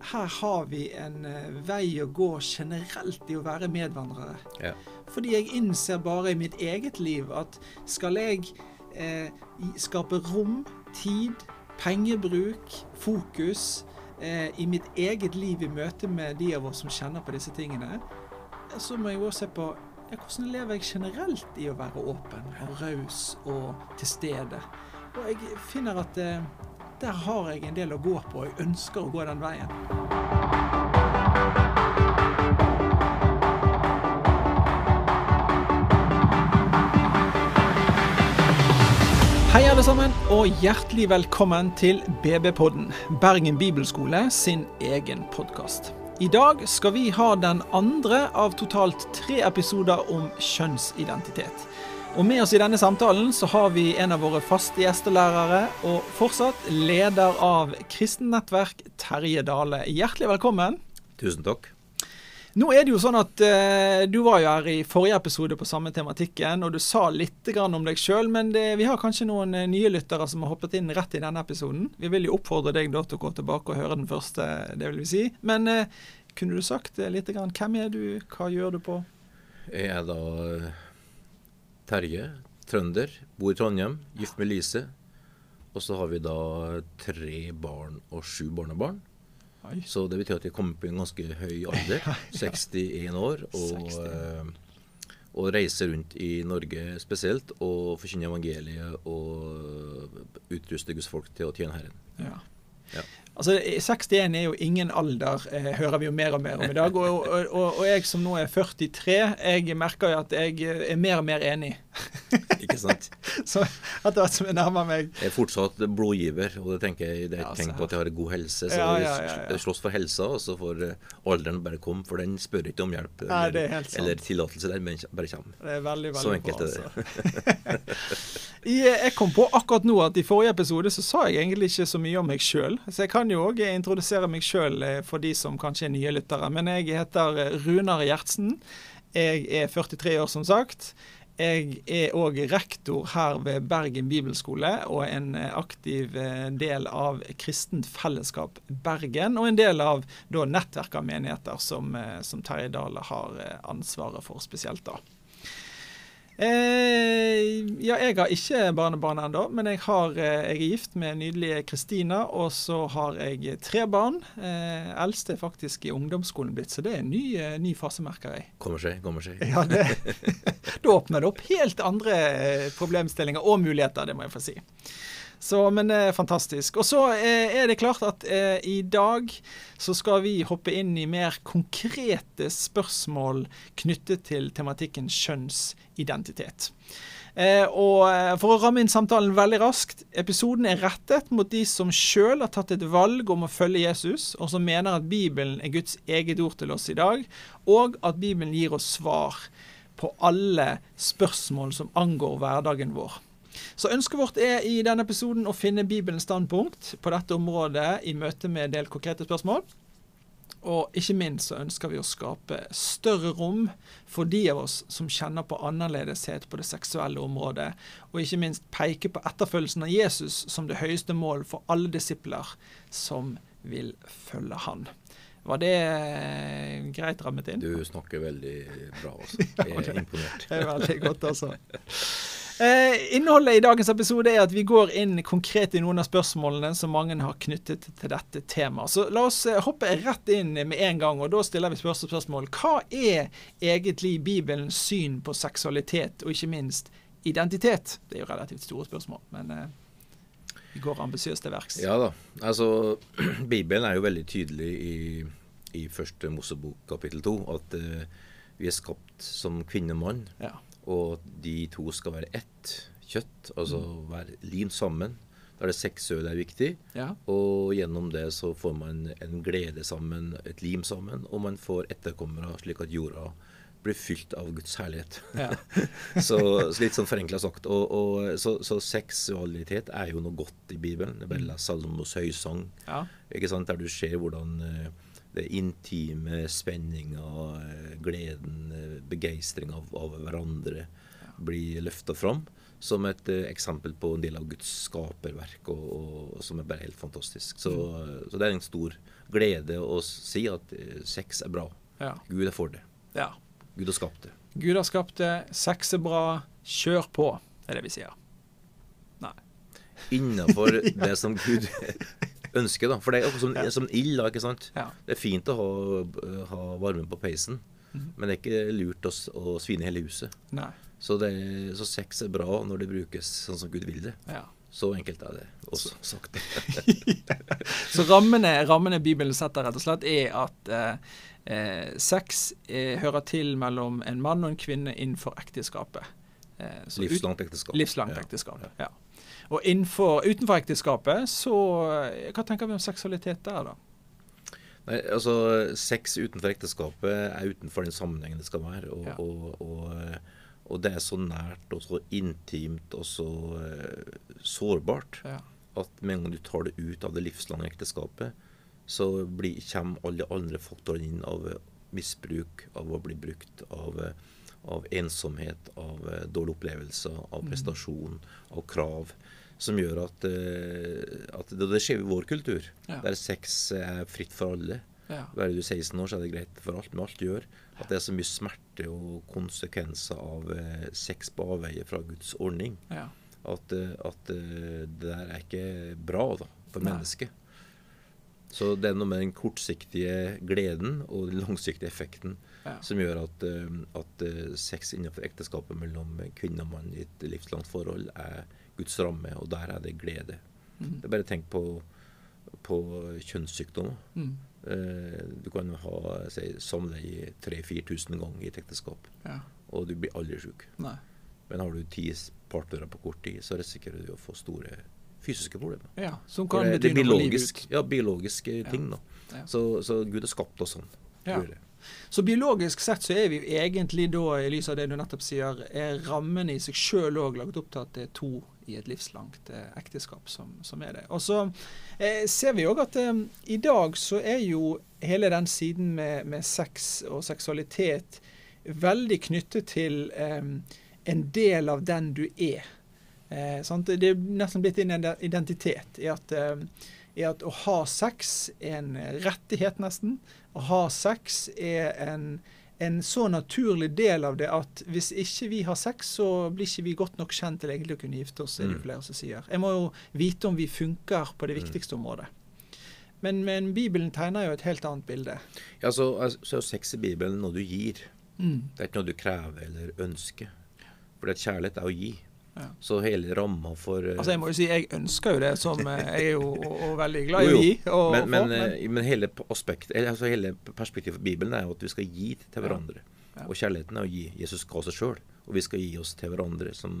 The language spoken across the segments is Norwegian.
her har vi en eh, vei å gå generelt i å være medvandrere. Ja. Fordi jeg innser bare i mitt eget liv at skal jeg eh, skape rom, tid, pengebruk, fokus eh, i mitt eget liv i møte med de av oss som kjenner på disse tingene, så må jeg også se på ja, hvordan lever jeg generelt i å være åpen og raus og til stede. Og jeg finner at eh, der har jeg en del å gå på, og jeg ønsker å gå den veien. Hei alle sammen, og hjertelig velkommen til BB-podden, Bergen bibelskole sin egen podkast. I dag skal vi ha den andre av totalt tre episoder om kjønnsidentitet. Og med oss i denne samtalen så har vi en av våre faste gjestelærere, og fortsatt leder av Kristennettverk, Terje Dale. Hjertelig velkommen. Tusen takk. Nå er det jo sånn at eh, du var jo her i forrige episode på samme tematikken, og du sa litt grann om deg sjøl, men det, vi har kanskje noen eh, nye lyttere som har hoppet inn rett i denne episoden. Vi vil jo oppfordre deg da til å gå tilbake og høre den første, det vil vi si. Men eh, kunne du sagt eh, litt grann, hvem er du, hva gjør du på? Jeg er da eh, Terje, trønder, bor i Trondheim, gift med Lise. Og så har vi da tre barn og sju barnebarn. Oi. Så det betyr at jeg kommer på en ganske høy alder, 61 år, og, 60. eh, og reiser rundt i Norge spesielt og forkynner evangeliet og utruster Guds folk til å tjene Herren. Ja. Altså, 61 er jo ingen alder, eh, hører vi jo mer og mer om i dag. Og, og, og, og jeg som nå er 43, jeg merker jo at jeg er mer og mer enig. Ikke sant? Så etter hvert som jeg nærmer meg Jeg er fortsatt blodgiver, og det tenker jeg, det er et tegn på at jeg har god helse. Så Ja, ja, ja, jeg slåss for helsa, og så får eh, alderen bare komme, for den spør ikke om hjelp Nei, er eller, eller tillatelse, den bare- kommer. Det er veldig, veldig Så enkelt bra. er det. altså. Eh, jeg kom på akkurat nå at i forrige episode så sa jeg egentlig ikke så mye om meg sjøl. Så jeg kan jo òg introdusere meg sjøl for de som kanskje er nye lyttere. Men jeg heter eh, Runar Gjertsen. Jeg er 43 år, som sagt. Jeg er òg rektor her ved Bergen bibelskole og en eh, aktiv eh, del av Kristent Fellesskap Bergen. Og en del av da nettverk av menigheter som, eh, som Terje Dale har ansvaret for spesielt. da. Eh, ja, jeg har ikke barnebarn ennå, men jeg, har, eh, jeg er gift med nydelige Kristina, og så har jeg tre barn. Eh, eldste er faktisk i ungdomsskolen blitt, så det er en ny, eh, ny fase, merker jeg. Kommer seg, kommer seg. Ja, det, Da åpner det opp helt andre eh, problemstillinger og muligheter, det må jeg få si. Så, men det er fantastisk. Og så eh, er det klart at eh, i dag så skal vi hoppe inn i mer konkrete spørsmål knyttet til tematikken kjønnsidentitet. Eh, og eh, For å ramme inn samtalen veldig raskt. Episoden er rettet mot de som sjøl har tatt et valg om å følge Jesus, og som mener at Bibelen er Guds eget ord til oss i dag, og at Bibelen gir oss svar på alle spørsmål som angår hverdagen vår. Så ønsket vårt er i denne episoden å finne Bibelens standpunkt på dette området i møte med en del konkrete spørsmål. Og ikke minst så ønsker vi å skape større rom for de av oss som kjenner på annerledeshet på det seksuelle området, og ikke minst peke på etterfølgelsen av Jesus som det høyeste mål for alle disipler som vil følge han. Var det eh, greit rammet inn? Du snakker veldig bra, altså. Jeg er imponert. Det er veldig godt, altså. Eh, innholdet i dagens episode er at vi går inn konkret i noen av spørsmålene som mange har knyttet til dette temaet. Så la oss eh, hoppe rett inn med en gang, og da stiller vi spørs- spørsmål. Hva er egentlig Bibelens syn på seksualitet, og ikke minst identitet? Det er jo relativt store spørsmål, men eh, vi går ambisiøst til verks. Ja da. Altså, Bibelen er jo veldig tydelig i, i første Mosebok kapittel to at eh, vi er skapt som kvinne og mann, Ja. Og de to skal være ett kjøtt, altså være limt sammen. Da er det seksuelle er viktig, Ja. og gjennom det så får man en glede sammen, et lim sammen, og man får etterkommere slik at jorda blir fylt av Guds herlighet. Ja. så, så litt sånn forenkla sagt. Og, og, så, så seksualitet er jo noe godt i Bibelen. Det er bare Salomos høysang, ja. ikke sant? der du ser hvordan eh, intime, spenninga, eh, gleden, eh, begeistring av, av hverandre blir løfta fram. som et eh, eksempel på en del av Guds skaperverk, og, og, som er bare helt fantastisk. Så, så, det er en stor glede å si at eh, sex er bra. Ja. Gud er for det. ja. Gud har skapt det. Gud har skapt det, sex er bra, kjør på, er det vi sier. Nei. Innenfor det som Gud ønsker, da. For det er jo som, Ja. som ild, da, ikke sant. Ja. Det er fint å ha, ha varme på peisen, Mhm. men det er ikke lurt å, å svine hele huset. Så, det, så sex er bra når det brukes sånn som Gud vil det. Ja. Så enkelt er det også sagt. Så rammene, rammene Bibelen setter, rett og slett, er at eh, eh, sex eh, hører til mellom en mann og en kvinne innenfor ekteskapet. Eh, Livslangt ekteskap. Livslangt Ja. ekteskap. Ja. Og innenfor, utenfor ekteskapet, så eh, Hva tenker vi om seksualitet der, da? Nei, altså Sex utenfor ekteskapet er utenfor den sammenhengen det skal være. Og, Ja. og, og, eh, og det er så nært og så intimt og så eh, sårbart Ja. at med en gang du tar det ut av det livslange ekteskapet, så blir, kommer alle andre faktorene inn av misbruk, av å bli brukt, av, av ensomhet, av dårlige opplevelser, av Mm. prestasjon, av krav. Som gjør at, eh, at det, det skjer i vår kultur, Ja. der sex er fritt for alle. Ja. Være du 16 år, så er det greit for alt, men alt gjør at det er så mye smerte og konsekvenser av eh, sex på avveie fra Guds ordning ja. at, eh, at det der er ikke bra da, for mennesket. Så det er noe med den kortsiktige gleden og den langsiktige effekten Ja. som gjør at, at sex innenfor ekteskapet mellom kvinne og mann i et livslangt forhold er Guds ramme, og der er det glede. Mm. Det er bare tenk på, på kjønnssykdommer. Mm. Eh, Du kan ha si, samleie 3000-4000 ganger i et ekteskap, Ja. og du blir aldri sjuk. Nei. Men har du ti partnere på kort tid, så risikerer du å få store fysiske problemer. Ja, som kan det, bety det noe for livet ut. ja, biologiske ting. Ja. Så, så Gud har skapt oss sånn. Ja. Så biologisk sett så er vi jo egentlig da, i lys av det du nettopp sier, er rammene i seg sjøl òg laget opp til at det er to i et livslangt eh, ekteskap som, som er det. Og så eh, ser vi òg at eh, i dag så er jo hele den siden med, med sex og seksualitet veldig knyttet til eh, en del av den du er. Eh? Det er nesten blitt en identitet i at, eh, i at å ha sex er en rettighet, nesten. Å ha sex er en, en så naturlig del av det at hvis ikke vi har sex, så blir ikke vi godt nok kjent til egentlig å kunne gifte oss, er det Mm. flere som sier. Jeg må jo vite om vi funker på det Mm. viktigste området. Men, men Bibelen tegner jo et helt annet bilde. Ja, så, er- så sex i Bibelen noe du gir. Mm. Det er ikke noe du krever eller ønsker. For kjærlighet er å gi. Ja. Så hele ramma for eh, Altså Jeg må jo si jeg ønsker jo det, som eh, jeg er jo og, og veldig glad i å gi. Og, men, men, men, eh, men hele aspekt, altså hele perspektivet for Bibelen er jo at vi skal gi til hverandre. Ja. Og kjærligheten er å gi. Jesus ga seg sjøl. Og vi skal gi oss til hverandre som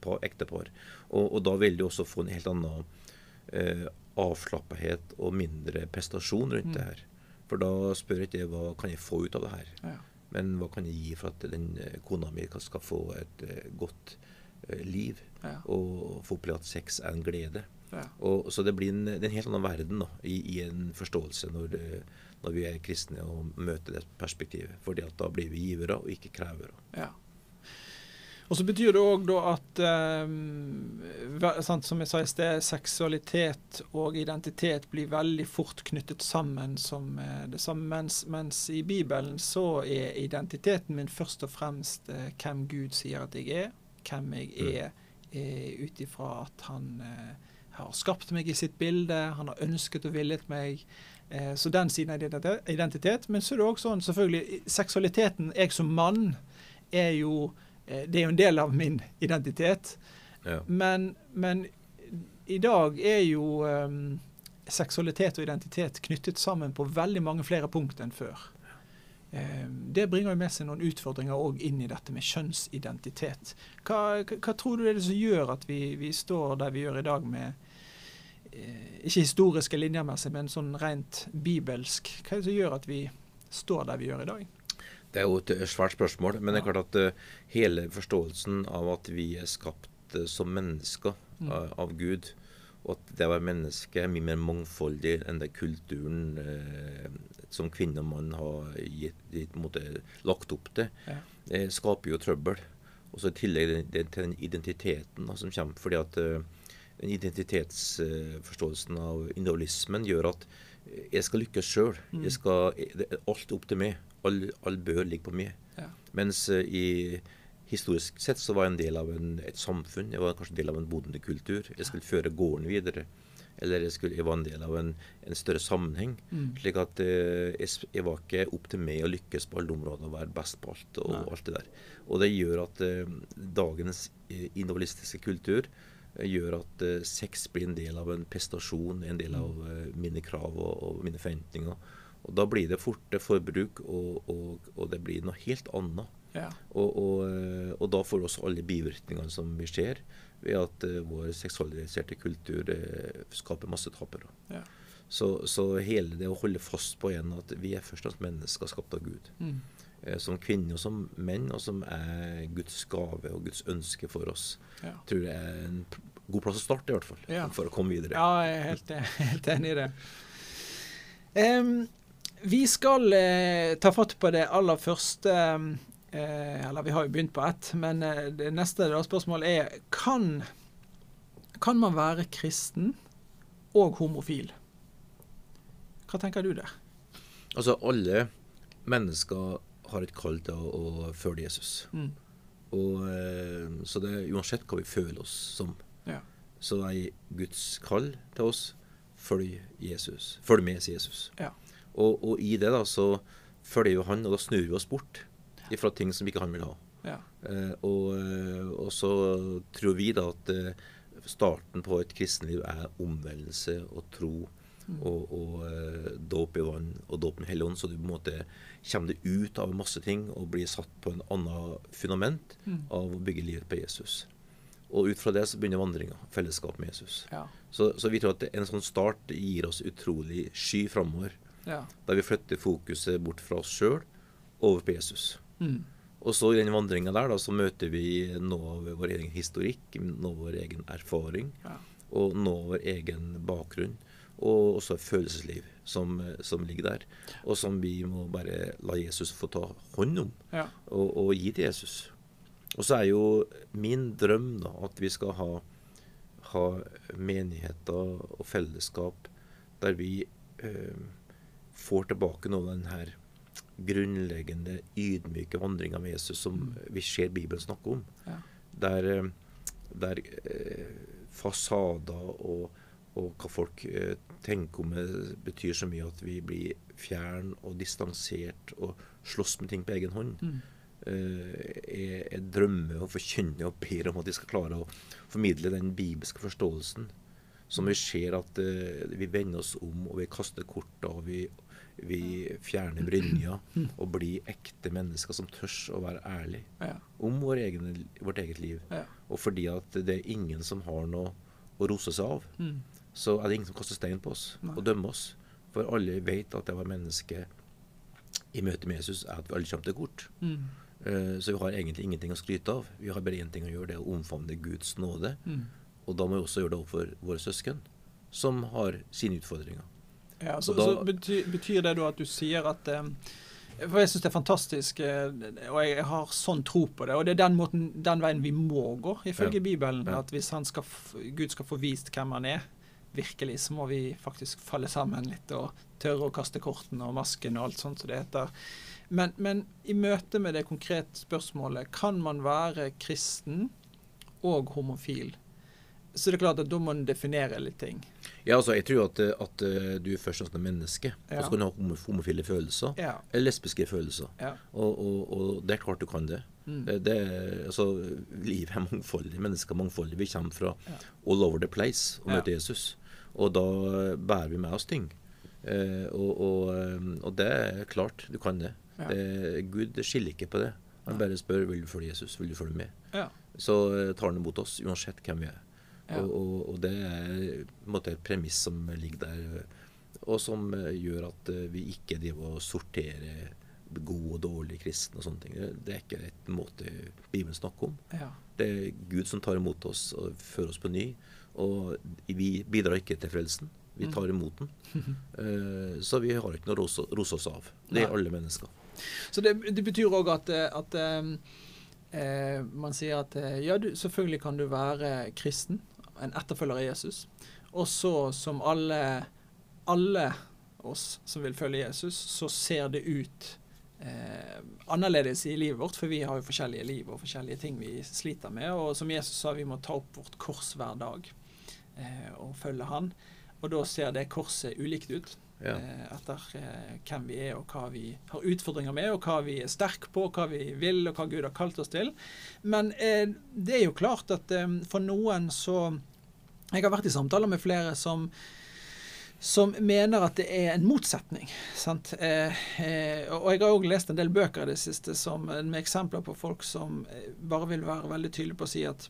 par, ektepar. Og, og da vil du også få en helt annen eh, avslappethet og mindre prestasjon rundt Mm. det her. For da spør ikke jeg hva kan jeg få ut av det her, ja. men hva kan jeg gi for at den kona mi skal få et godt liv. Ja. Og få oppleve at sex er en glede. Ja. Og, så det blir en, det er en helt annen verden da, i, i en forståelse når, det, når vi er kristne og møter det perspektivet. Fordi at da blir vi givere og ikke krevere. Ja. Og så betyr det òg at eh, sant, Som jeg sa i sted, seksualitet og identitet blir veldig fort knyttet sammen som eh, det samme. Mens, mens i Bibelen så er identiteten min først og fremst eh, hvem Gud sier at jeg er. Hvem jeg Mm. er eh, ut ifra at han eh, har skapt meg i sitt bilde, han har ønsket og villet meg. Eh, så den siden av identitet. Men så er det òg sånn, selvfølgelig, seksualiteten, jeg som mann, er jo eh, Det er jo en del av min identitet. Ja. Men, men i dag er jo um, seksualitet og identitet knyttet sammen på veldig mange flere punkt enn før. Um, det bringer jo med seg noen utfordringer òg inn i dette med kjønnsidentitet. Hva, hva, tror du er det som gjør at vi, vi står der vi gjør i dag med eh, Ikke historiske linjer med seg, men sånn rent bibelsk. Hva er det som gjør at vi står der vi gjør i dag? Det er jo et svært spørsmål, men det er klart at eh, hele forståelsen av at vi er skapt eh, som mennesker Mm. av, av Gud, og at det å være menneske er mye mer mangfoldig enn det kulturen eh, som kvinne og mann har gitt, gitt, lagt opp til, Ja. det skaper jo trøbbel. Og så i tillegg det den, til den identiteten da, som kommer. fordi at uh, den identitetsforståelsen uh, av individualismen gjør at jeg skal lykkes sjøl. Mm. Alt er opp til meg. All, all bør ligge på meg. Ja. Mens uh, i historisk sett så var jeg en del av en, et samfunn. Jeg var kanskje en del av en bondekultur. Jeg skulle føre gården videre. Eller jeg, skulle, jeg var en del av en, en større sammenheng. Mm. slik at eh, jeg, jeg, var ikke opp til meg å lykkes på alle områder og være best på alt. og Nei. alt det der. Og det gjør at eh, dagens eh, individualistiske kultur eh, gjør at eh, sex blir en del av en prestasjon, en del av eh, mine krav og, og, mine forventninger. Og Da blir det forte forbruk, og, og, og det blir noe helt annet. Ja. Og, og, da får vi også alle bivirkningene som vi ser ved at uh, vår seksualiserte kultur uh, skaper masse tapere. Ja. Så, så, hele det å holde fast på igjen at vi er først og fremst mennesker skapt av Gud. Mm. Uh, som kvinner og som menn, og som er Guds gave og Guds ønske for oss. Ja. tror jeg er en god plass å starte, i hvert fall. Ja. For å komme videre. Ja, jeg er helt, helt enig i det. Um, vi skal ta fatt på det aller første um, Eh, eller vi har jo begynt på ett, men eh, det neste da, spørsmålet er kan, kan man være kristen og homofil? Hva tenker du der? Altså, alle mennesker har et kall til å, å følge Jesus. Mm. Og, eh, så det er uansett hva vi føler oss som, ja. så er Guds kall til oss følg Jesus. Følg med Jesus. Ja. Og, og, i det da så følger jo han, og da snur vi oss bort fra ting som ikke han vil ha. Ja. Eh, og, eh, og, så tror vi da at eh, starten på et kristenliv er omvendelse og tro mm. og, og eh, dåp i vann og dåp med Hellig Ånd. Så du på en måte kommer deg ut av masse ting og blir satt på en annen fundament mm. av å bygge livet på Jesus. Og ut fra det så begynner vandringa, fellesskap med Jesus. Ja. Så, så, vi tror at en sånn start gir oss utrolig sky framover. Ja. Der vi flytter fokuset bort fra oss sjøl over på Jesus. Mm. Og så i den vandringa der da, så møter vi noe av vår egen historikk, noe av vår egen erfaring, ja. og noe av vår egen bakgrunn. Og også et følelsesliv som, som, ligger der, og som vi må bare la Jesus få ta hånd om ja. og, og, gi til Jesus. Og så er jo min drøm da, at vi skal ha, ha menigheter og fellesskap der vi øh, får tilbake noe av den her grunnleggende ydmyke vandringa med Jesus som mm. vi ser Bibelen snakke om. Ja. Der, eh, der eh, fasader og, og, hva folk eh, tenker om det, betyr så mye at vi blir fjern og distansert og slåss med ting på egen hånd. Mm. Eh, jeg, jeg, drømmer og forkynner og ber om at de skal klare å formidle den bibelske forståelsen. Som vi ser at eh, vi vender oss om og vi kaster korta og vi vi fjerner brynja og blir ekte mennesker som tør å være ærlig ja. om vår egen, vårt eget liv. Ja. Og fordi at det er ingen som har noe å rose seg av, mm. så er det ingen som kaster stein på oss Nei. og dømmer oss. For alle vet at det var menneske i møte med Jesus er at vi alle kommer til kort. Mm. Uh, så vi har egentlig ingenting å skryte av. Vi har bare én ting å gjøre, det er å omfavne Guds nåde. Mm. Og da må vi også gjøre det overfor våre søsken, som har sine utfordringer. Ja, så, da, så betyr, betyr, det da at du sier at eh, For jeg syns det er fantastisk, eh, og jeg har sånn tro på det. Og det er den, måten, den veien vi må gå, ifølge ja. Bibelen. Ja. At hvis skal, Gud skal få vist hvem han er, virkelig, så må vi faktisk falle sammen litt og tørre å kaste kortene og masken og alt sånt som det heter. Men, men i møte med det konkrete spørsmålet, kan man være kristen og homofil? Så det er klart at da må en definere litt ting. Ja, altså jeg tror at, at eh, du er først og fremst er menneske. Ja. Og så kan du ha homofile følelser. Ja. Eller lesbiske følelser. Ja. Og, og, og, det er klart du kan det. Mm. det, altså, livet er mangfoldig. Mennesker er mangfoldige. Vi kommer fra all over the place og møter Jesus. Og da bærer vi med oss ting. Eh, og, eh, og, det er klart, du kan det. det Gud skiller ikke på det. Han bare spør vil du følge Jesus, vil du følge med. Så tar han imot oss uansett hvem vi er. Ja. Og, og, og, det er måte, et premiss som ligger der, og som eh, gjør at eh, vi ikke driver og sorterer gode og dårlige kristne og sånne ting. Det er ikke et måte Bibelen snakker om. Ja. Det er Gud som tar imot oss og fører oss på ny. Og vi bidrar ikke til frelsen. Vi tar mm. imot den. uh, så vi har ikke noe å rose oss av. Det er alle mennesker. Så det, det betyr òg at, at eh, man sier at eh, ja, du, selvfølgelig kan du være kristen, en etterfølger av Jesus. Og så, som alle, alle oss som vil følge Jesus, så ser det ut eh, annerledes i livet vårt, for vi har jo forskjellige liv og forskjellige ting vi sliter med. Og som Jesus sa, vi må ta opp vårt kors hver dag eh, og følge Han. Og da ser det korset ulikt ut. Ja. Eh, etter eh, hvem vi er og hva vi har utfordringer med, og hva vi er sterke på, hva vi vil og hva Gud har kalt oss til. Men eh, det er jo klart at eh, for noen så Jeg har vært i samtaler med flere som som mener at det er en motsetning. Sant? Eh, eh, og jeg har òg lest en del bøker i det siste som, med eksempler på folk som bare vil være veldig tydelige på å si at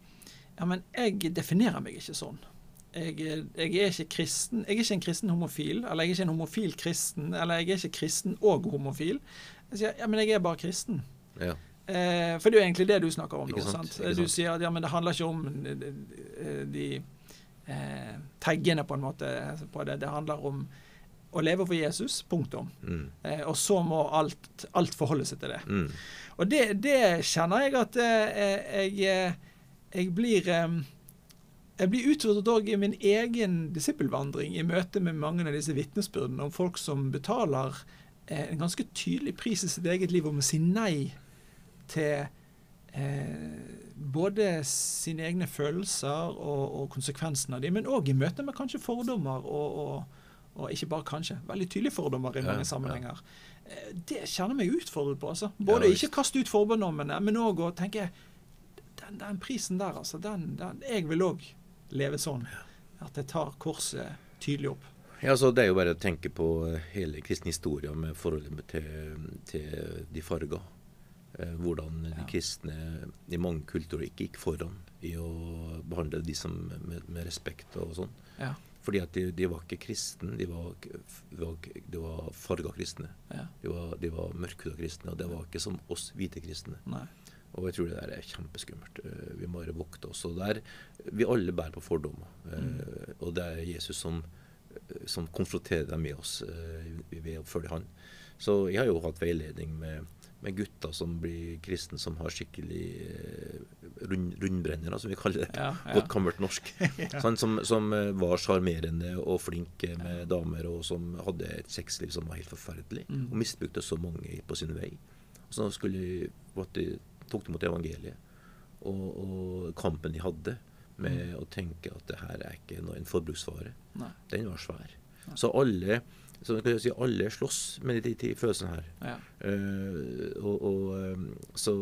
ja, men jeg definerer meg ikke sånn. Jeg, jeg, er ikke kristen. Jeg er ikke en kristen homofil, eller jeg er ikke en homofil kristen, eller jeg er ikke kristen og homofil. Jeg sier ja, men jeg er bare kristen. Ja. Eh, for det er jo egentlig det du snakker om nå. Du sier at ja, men det handler ikke om de, de eh, taggene, på en måte. på det. Det handler om å leve for Jesus. Punktum. Mm. Eh, og så må alt, alt forholde seg til det. Mm. Og det, det kjenner jeg at eh, jeg, eh, jeg blir eh, jeg blir utfordret òg i min egen disippelvandring i møte med mange av disse vitnesbyrdene om folk som betaler eh, en ganske tydelig pris i sitt eget liv om å si nei til eh, både sine egne følelser og, og konsekvensene av dem, men òg i møte med kanskje fordommer og, og, og ikke bare kanskje, veldig tydelige fordommer i mange ja. sammenhenger. Ja. Det kjenner meg utfordret på. altså. Både Ja, ikke kaste ut fordommene, men òg å tenke den, den prisen der, altså. Den, den, jeg vil òg leve sånn. At jeg tar korset tydelig opp. Ja, så Det er jo bare å tenke på eh, hele kristen historie med forholdet til, til de farga. Eh, hvordan de kristne i mange kulturer ikke gikk foran i å behandle de som med, med respekt og sånn. Ja. Fordi at de, de var ikke kristne, de var, de var, var farga kristne. ja. De var, de var mørkhuda kristne, og det var ikke som oss hvite kristne. Nei. Og jeg tror det der er kjempeskummelt. Eh, Vi må bare vokte oss. Og der, vi alle bærer på fordommer. Eh, Og det er Jesus som, som konfronterer dem med oss ved å følge han. Så jeg har jo hatt veiledning med, med gutter som blir kristne, som har skikkelig eh, rund, rundbrennere, som vi kaller det. Ja, ja. Godt gammelt norsk. Sånn, som som eh, var sjarmerende og flink eh, med damer, og som hadde et sexliv som var helt forferdelig. Mm. Og misbrukte så mange på sin vei. Så skulle de, tok de mot evangeliet. Og, og kampen de hadde med å tenke at det her er ikke noe, en forbruksvare, Nei. den var svær. Så alle så kan si, alle slåss med de, de følelsene her. Ja. Uh, og, og, eh, så,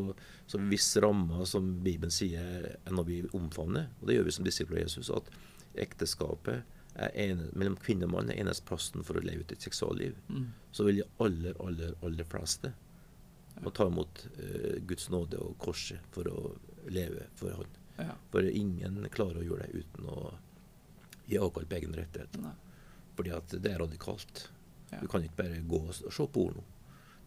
så hvis ramma, som Bibelen sier, er noe vi omfavner, og det gjør vi som disipler av Jesus, at ekteskapet er ene, mellom kvinne og mann er eneste plassen for å leve ut et seksualliv, Mm. så vil de aller, aller, aller fleste må ta imot uh, Guds nåde og korset for å leve for Han. Ja. For ingen klarer å gjøre det uten å gi avkall på egen rettighet. Nei. Fordi at det er radikalt. Ja. Du kan ikke bare gå og se porno.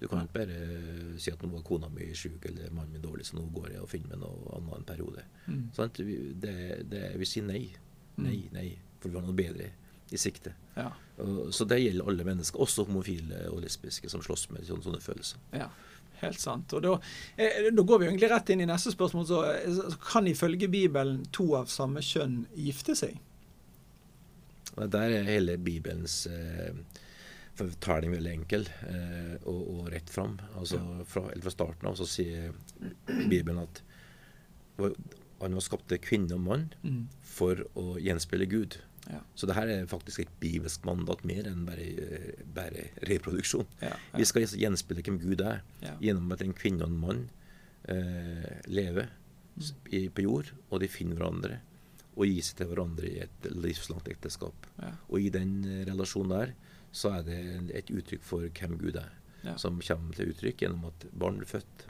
Du kan ikke bare si at nå var kona mi syk eller mannen min dårlig, så nå går jeg og finner meg noe annet en periode. Mm. Sånn, Vi, det, det, vi sier nei. Mm. Nei, nei. For vi har noe bedre i sikte. Ja. Og, så det gjelder alle mennesker, også homofile og lesbiske, som slåss med sånne, sånne følelser. ja. Helt sant. Og da, eh, da går vi egentlig rett inn i neste spørsmål. Så, så kan ifølge Bibelen to av samme kjønn gifte seg? Og Der er hele Bibelens eh, fortelling veldig enkel eh, og, og rett fram. Altså, fra, fra starten av så sier Bibelen at han var skapt kvinne og mann Mm. for å gjenspeile Gud. Ja. Så det her er faktisk et bibelsk mandat mer enn bare, eh, bare reproduksjon. Ja, ja. Vi skal gjenspeile hvem Gud er, gjennom at en kvinne og en mann eh, lever s- i, på jord, og de finner hverandre og gi seg til hverandre i et livslangt ekteskap. Ja. Og i den eh, relasjonen der så er det et uttrykk for hvem Gud er, Ja. som kommer til uttrykk gjennom at barn blir født,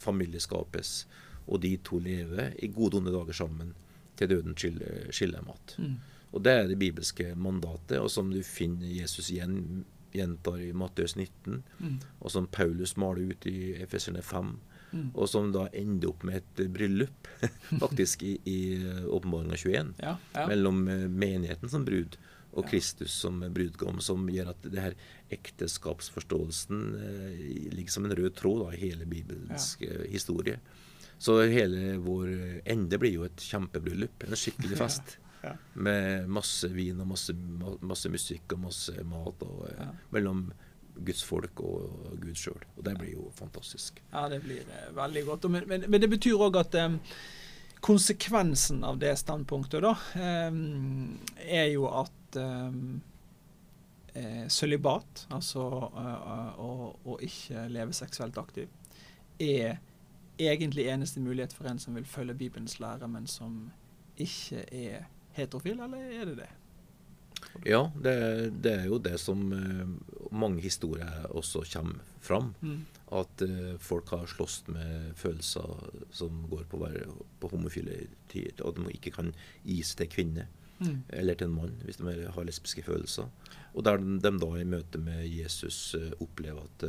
familie skapes, og de to lever i gode og onde dager sammen til døden skiller, skiller dem. Mm. Og det er det bibelske mandatet, og som du finner Jesus igjen gjentar i Matteus 19, Mm. og som Paulus maler ut i Efeserne 5, Mm. og som da ender opp med et eh, bryllup, faktisk, i, i Åpenbaringa 21 Ja, ja. mellom eh, menigheten som brud og Ja. Kristus som brudgom, som gjør at det her ekteskapsforståelsen eh, ligger som en rød tråd da, i hele Bibelens eh, historie. Så hele vår ende blir jo et kjempebryllup. En skikkelig fest. Med masse vin og masse, masse musikk og masse mat og, eh, mellom Guds folk og Gud sjøl. Og det blir jo fantastisk. Ja, det blir eh, veldig godt. Men, men, men det betyr òg at eh, konsekvensen av det standpunktet da, eh, er jo at eh, sølibat, altså å, å ikke leve seksuelt aktiv, er egentlig eneste mulighet for en som vil følge Bibelens lære, men som ikke er heterofil, eller er det det? Ja, det, det er jo det som eh, mange historier også kommer fram. Mm. At eh, folk har slåss med følelser som går på, på homofile tider. At de ikke kan gi seg til kvinne Mm. eller til en mann hvis de har lesbiske følelser. Og der de, de da i møte med Jesus eh, opplever at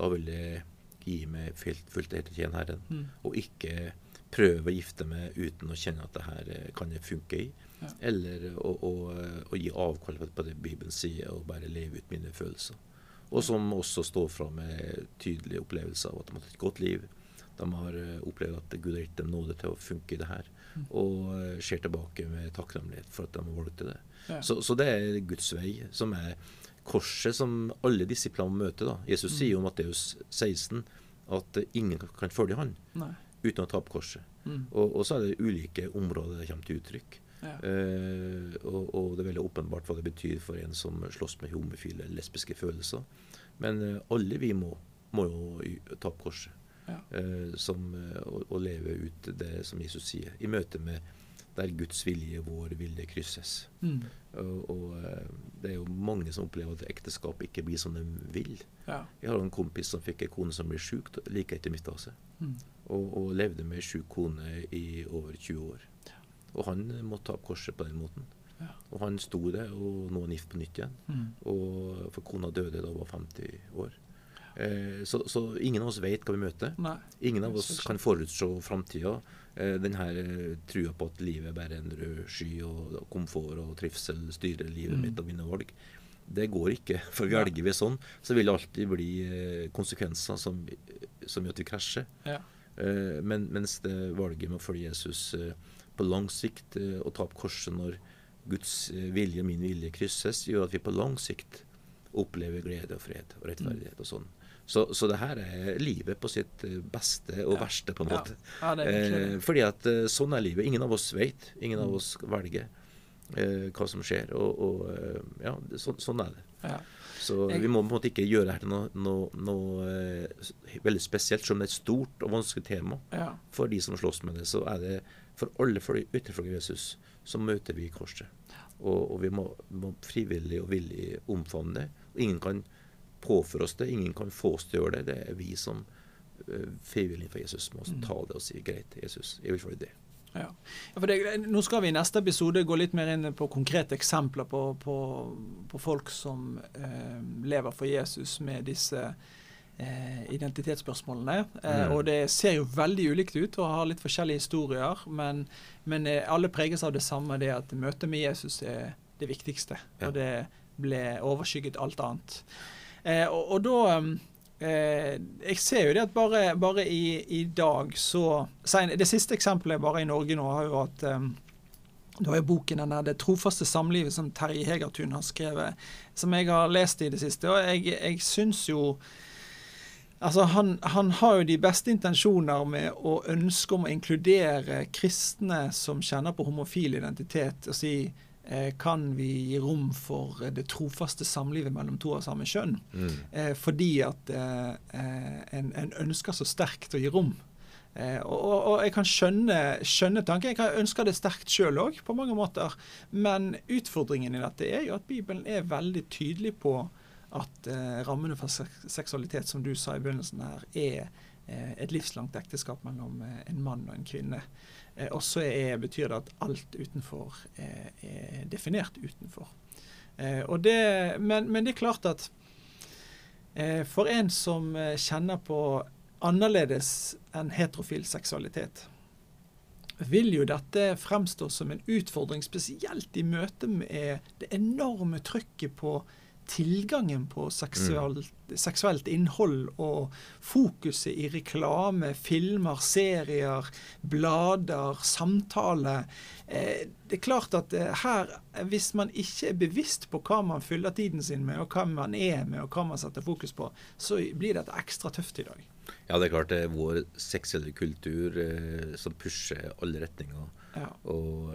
da vil jeg gi meg fullt, fullt og helt til Herren. Mm. Og ikke prøve å gifte meg uten å kjenne at det her eh, kan jeg funke i. Ja. Eller å, å, eh, å gi avkall på- det Bibelen sier, og bare leve ut mine følelser. Og som også står fram med tydelige opplevelser av at de har hatt et godt liv. De har eh, opplevd at Gud har gitt dem nåde til å funke i det her. Mm. Og ser tilbake med takknemlighet for at de har valgt det. Ja. Så, så det er Guds vei, som er korset som alle disiplene møter. da. Jesus Mm. sier jo Matteus 16 at ingen kan følge han Nei. Uten å ta opp korset. Mm. Og, og så er det ulike områder det kommer til uttrykk. Ja. Uh, og, og det er veldig åpenbart hva det betyr for en som slåss med homofile lesbiske følelser. Men uh, alle vi må, må jo y- ta opp korset. Ja. Uh, som, og leve ut det som Jesus sier, i møte med der Guds vilje, vår vilje, krysses. Mm. Og, og eh, det er jo mange som opplever at ekteskap ikke blir som de vil. Ja. Jeg har en kompis som fikk en kone som ble sjuk like etter midtfase, Mm. og, og levde med sjuk kone i over 20 år. Og han måtte ta opp korset på den måten. Ja. Og han sto det, og nå gift på nytt igjen. Mm. Og, for kona døde da hun var 50 år. Eh, så, så ingen av oss vet hva vi møter. Nei. Ingen av oss kan forutse framtida. Eh, den her eh, trua på at livet bare er en rød sky, og komfort og trivsel styrer livet Mm. mitt og mine valg. Det går ikke. For velger vi sånn, så vil det alltid bli eh, konsekvenser som, som gjør at vi krasjer. Ja. Men, mens det valget med å følge Jesus på lang sikt og ta opp korset når Guds vilje og min vilje krysses, gjør at vi på lang sikt opplever glede og fred og rettferdighet og sånn. Så, så det her er livet på sitt eh, beste og Ja. verste, på en måte. ja, er Eh, fordi at eh, sånn er livet. Ingen av oss vet. Ingen av Mm. oss velger eh, hva som skjer. Og, og eh, ja, så, sånn er det. Ja. Så vi må på en måte ikke gjøre det her til noe, noe, noe veldig spesielt. Selv om det er et stort og vanskelig tema Ja. for de som slåss med det, så er det for alle for etterfølgere Jesus, så møter vi korset. Og, og vi må, må frivillig og villig omfavne det. Og ingen kan påføre oss det, ingen kan få oss til å gjøre det. Det er vi som eh, frivillig for Jesus må Mm. ta det og si greit, Jesus, jeg vil følge det. Ja. Ja, det, nå skal vi i neste episode gå litt mer inn på konkrete eksempler på, på, på folk som eh, lever for Jesus med disse eh, identitetsspørsmålene. Eh, Mm. Og det ser jo veldig ulikt ut og har litt forskjellige historier, men, men eh, alle preges av det samme, det at møtet med Jesus er det viktigste. Ja. Og det ble overskygget alt annet. Eh, og, og da eh, Jeg ser jo det at bare, bare i, i dag så sen- Det siste eksempelet bare i Norge nå har jo at du har jo boken den der 'Det trofaste samlivet' som Terje Hegertun har skrevet, som jeg har lest i det siste. Og jeg, jeg syns jo Altså, han, han har jo de beste intensjoner med å ønske om å inkludere kristne som kjenner på homofil identitet, og si kan vi gi rom for eh, det trofaste samlivet mellom to av samme kjønn? Eh, fordi at eh, eh, en, en ønsker så sterkt å gi rom. Eh, og, og, og jeg kan skjønne, skjønne tanken. Jeg kan ønske det sterkt sjøl òg, på mange måter. Men utfordringen i dette er jo at Bibelen er veldig tydelig på at eh, rammene for seksualitet, som du sa i begynnelsen her, er eh, et livslangt ekteskap mellom eh, en mann og en kvinne. Eh, og så er- betyr det at alt utenfor eh, er definert utenfor. Eh, det, men, men det er klart at for en som kjenner på annerledes enn heterofil seksualitet, vil jo dette fremstå som en utfordring, spesielt i møte med det enorme trykket på tilgangen på seksuelt, seksuelt innhold og fokuset i reklame, filmer, serier, blader, samtale eh, Det er klart at eh, her, hvis man ikke er bevisst på hva man fyller tiden sin med, og hva man er med, og hva man setter fokus på, så blir dette ekstra tøft i dag. Ja, det er klart det er vår seksuelle kultur eh, som pusher alle retninger. Ja. Og,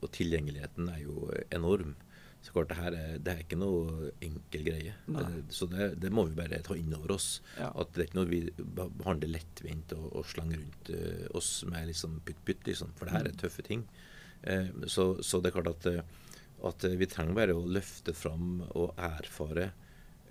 og, tilgjengeligheten er jo enorm. Så klart, det her er, det er ikke noe enkel greie. Det, så det, det må vi bare ta inn over oss. Ja. At det er ikke noe vi behandler lettvint og, og slenger rundt uh, oss med liksom pytt-pytt, liksom. For det her er Mm. tøffe ting. Uh, så, så det er klart at, eh, at eh, vi trenger bare å løfte fram og erfare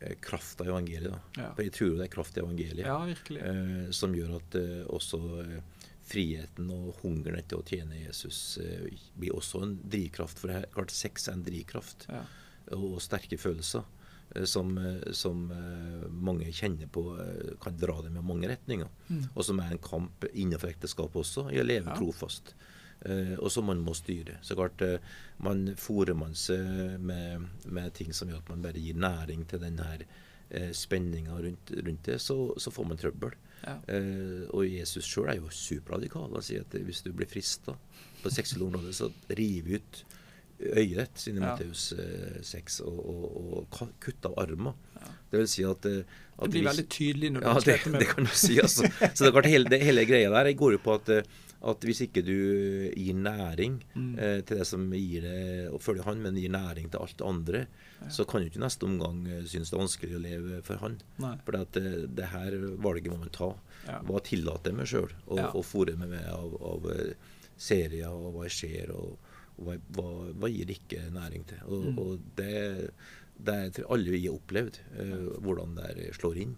eh, kraft av evangeliet. Ja. For jeg tror det er kraft i evangeliet Ja, eh, som gjør at eh, også eh, friheten og hungeren etter å tjene Jesus eh, blir også en drivkraft. For det klart sex er en drivkraft, Ja. og, sterke følelser. eh, Som, eh, som mange kjenner på kan dra dem i mange retninger. Mm. Og som er en kamp innenfor ekteskapet også, i å leve Ja. trofast. Eh, og som man må styre. Så klart, eh, man Fôrer man seg med, med ting som gjør at man bare gir næring til den her spenninga rundt, rundt det, så, så får man trøbbel. Ja. Eh, og Jesus sjøl er jo superradikal. Han sier at hvis du blir frista på seksuelle områder, så riv ut øyet ditt, siden Ja. Matteus eh, 6, og, og, og kutt av armer. Ja. Det vil si at, eh, at Det blir hvis- veldig tydelig når du ja, det, med det kan du si. altså. Så det hele, det, hele greia der går jo på at, eh, at hvis ikke du gir næring Mm. eh, til det som gir det, å følge han, men gir næring til alt det andre, så kan du ikke i neste omgang eh, synes det er vanskelig å leve for han. For det, eh, det her valget må man ta. Ja. Hva tillater jeg meg sjøl å Ja. fòre meg med av, av eh, serier, og hva jeg ser, og, og hva, hva, gir ikke næring til. Og, Mm. og det, det er til alle vi har opplevd, eh, hvordan det slår inn.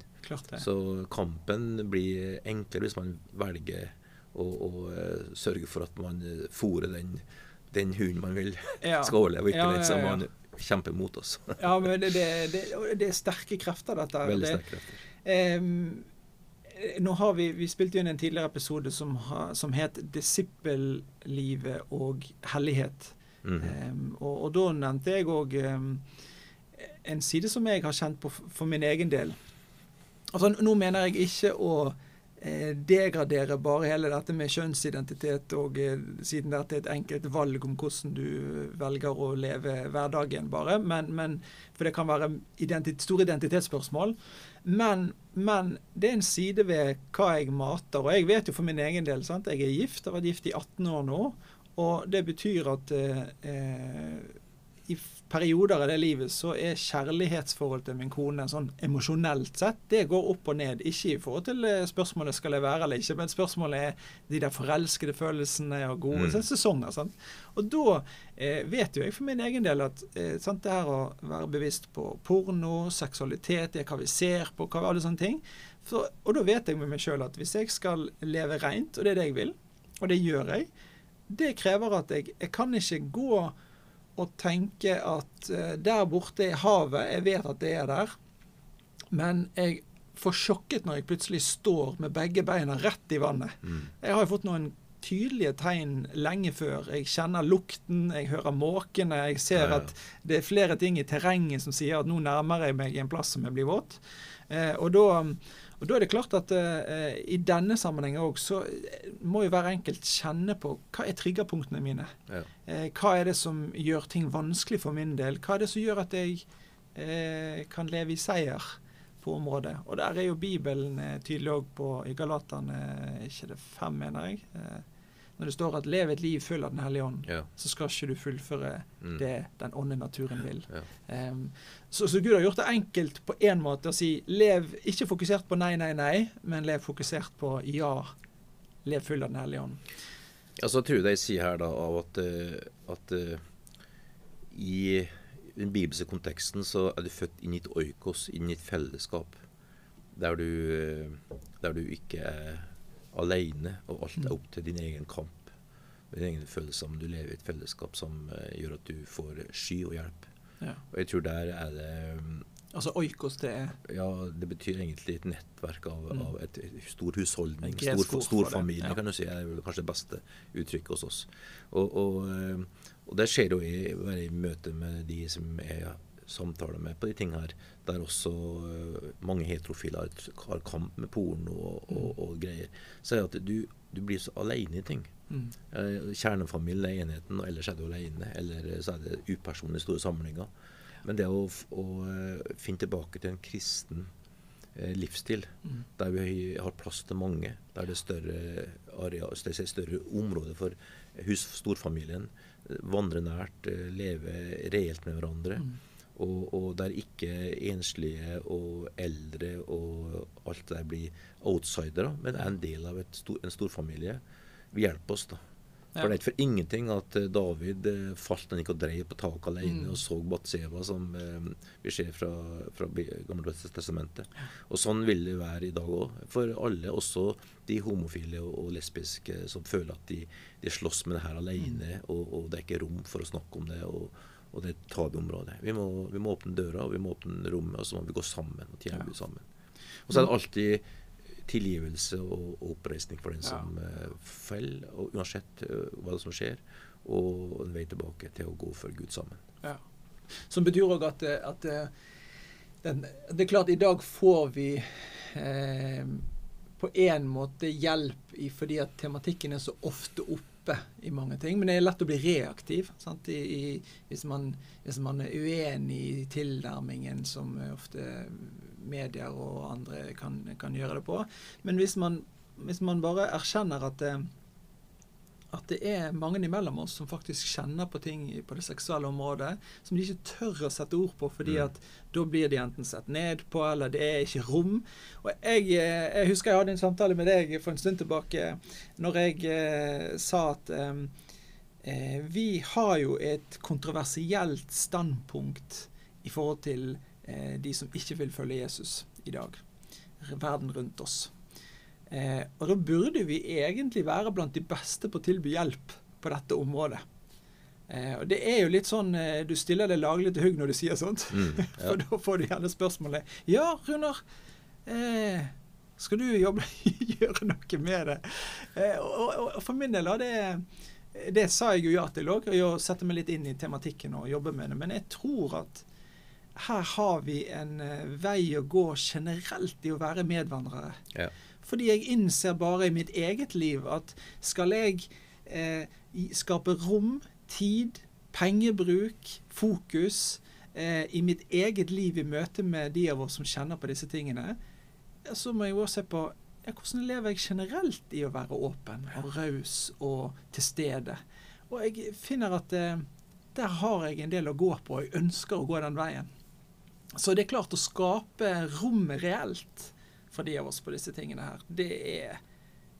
Så kampen blir enklere hvis man velger å, å eh, sørge for at man uh, fôrer den, den hunden man vil Ja. skal overleve, ikke den som man kjemper mot oss. Ja, men det, det, det, er sterke krefter, dette. Veldig sterke krefter. Um, nå har vi, vi spilte inn en tidligere episode som, ha, som het 'Disippellivet og hellighet'. Mm -hmm. um, og, og da nevnte jeg òg en side som jeg har kjent på for min egen del. Altså, nå mener jeg ikke å eh, degradere bare hele dette med kjønnsidentitet, og eh, siden dette er et enkelt valg om hvordan du velger å leve hverdagen, bare. Men, men, for det kan være identit, store identitetsspørsmål. Men, men det er en side ved hva jeg mater. Og jeg vet jo for min egen del sant? Jeg er gift, har vært gift i 18 år nå. Og det betyr at eh, eh, i perioder av det livet så er kjærlighetsforholdet til min kone sånn emosjonelt sett, det går opp og ned. Ikke i forhold til eh, spørsmålet skal jeg være eller ikke, men spørsmålet er de der forelskede følelsene og gode Mm. sesonger. sant? Og da eh, vet jo jeg for min egen del at eh, sant, det her å være bevisst på porno, seksualitet, det hva vi ser på, hva, alle sånne ting. Så, og da vet jeg med meg sjøl at hvis jeg skal leve rent, og det er det jeg vil, og det gjør jeg, det krever at jeg, jeg kan ikke gå og tenke at eh, der borte er havet, jeg vet at det er der, men jeg får sjokket når jeg plutselig står med begge beina rett i vannet. Mm. Jeg har jo fått noen tydelige tegn lenge før. Jeg kjenner lukten, jeg hører måkene, jeg ser Ja, ja. at det er flere ting i terrenget som sier at nå nærmer jeg meg en plass som jeg blir våt. Eh, og, da, og da er det klart at uh, i denne sammenhengen òg så eh, må jo hver enkelt kjenne på hva er triggerpunktene mine. Ja. Uh, hva er det som gjør ting vanskelig for min del? Hva er det som gjør at jeg uh, kan leve i seier på området? Og der er jo Bibelen tydelig òg på i Galaterne, ikke det fem, mener jeg. Når det står at 'lev et liv full av Den hellige ånd', Ja. så skal ikke du fullføre Mm. det den ånde naturen vil. Ja. Um, så, så Gud har gjort det enkelt på én måte å si lev ikke fokusert på nei, nei, nei, men lev fokusert på ja. Lev full av Den hellige ånd. Altså, jeg tror jeg de sier her da av at, eh, at eh, i den bibelske konteksten så er du født inn i et oikos, inn i et fellesskap. Der du, eh, der du ikke er alene, og alt er opp til din egen kamp. Din egen følelse om du lever i et fellesskap som eh, gjør at du får sky og hjelp. Ja. Og jeg tror der er det mm, Altså oikos, det er Ja, det betyr egentlig et nettverk av, Mm. av et, et stor husholdning. En Stor, stor familie, ja. kan du si. Det er vel kanskje det beste uttrykket hos oss. Og, og, eh, og det skjer jo i, i møte med de som er samtaler med på de ting her, der også uh, mange heterofile har, kamp med porno og, og, mm. og, greier, så er det at du, du blir så alene i ting. Mm. Uh, kjernefamilien er enheten, og ellers er du alene. Eller så er det upersonlige store samlinger. Men det å, å finne tilbake til en kristen Eh, livsstil. Mm. Der vi har plass til mange. Der det er større, area, større områder for hus, storfamilien. Vandre nært, eh, leve reelt med hverandre. Mm. Og, og, der ikke enslige og eldre og alt det der blir outsidere, men er en del av stor, en storfamilie. Vi hjelper oss, da. For det er ikke for ingenting at eh, David falt falt han ikke og drev på taket alene mm. og så Batseva, som eh, vi ser fra, fra Gamle testamentet. Og sånn vil det være i dag òg. For alle, også de homofile og, og lesbiske som føler at de, de slåss med det her alene, mm. og, og, det er ikke rom for å snakke om det. og, og det tar et området. Vi, vi, må åpne døra, og vi må åpne rommet, og så må vi gå sammen og ja. sammen. Og så er det alltid tilgivelse og, oppreisning for den som ja. uh, faller, og uansett uh, hva som skjer, og en vei tilbake til å gå for Gud sammen. Ja. Som betyr òg at, at den, det er klart, i dag får vi eh, på en måte hjelp i, fordi at tematikken er så ofte oppe i mange ting. Men det er lett å bli reaktiv I, i, hvis, man, hvis, man, er uenig i tilnærmingen som ofte medier og andre kan, kan gjøre det på. Men hvis man, hvis man bare erkjenner at det, at det er mange imellom oss som faktisk kjenner på ting på det seksuelle området som de ikke tør å sette ord på, fordi mm. at da blir de enten sett ned på, eller det er ikke rom. Og jeg, jeg husker jeg hadde en samtale med deg for en stund tilbake når jeg eh, sa at eh, eh vi har jo et kontroversielt standpunkt i forhold til eh, de som ikke vil følge Jesus i dag. Verden rundt oss. Eh, og da burde vi egentlig være blant de beste på å tilby hjelp på dette området. Eh, og det er jo litt sånn eh, Du stiller deg laglig til hugg når du sier sånt. Mm, ja. For da får du gjerne spørsmålet Ja, Runar. Eh, skal du jobbe, gjøre noe med det? Eh, og, og, for min del, da, det, det sa jeg jo ja til òg. Å sette meg litt inn i tematikken og jobbe med det. Men jeg tror at her har vi en vei å gå generelt i å være medvandrere. Ja. Fordi jeg innser bare i mitt eget liv at skal jeg eh, skape rom, tid, pengebruk, fokus eh, i mitt eget liv i møte med de av oss som kjenner på disse tingene, så må jeg også se på ja, hvordan lever jeg generelt i å være åpen og raus og til stede. Og jeg finner at eh, der har jeg en del å gå på. Jeg ønsker å gå den veien. Så det er klart å skape rommet reelt for de av oss på disse tingene her, det er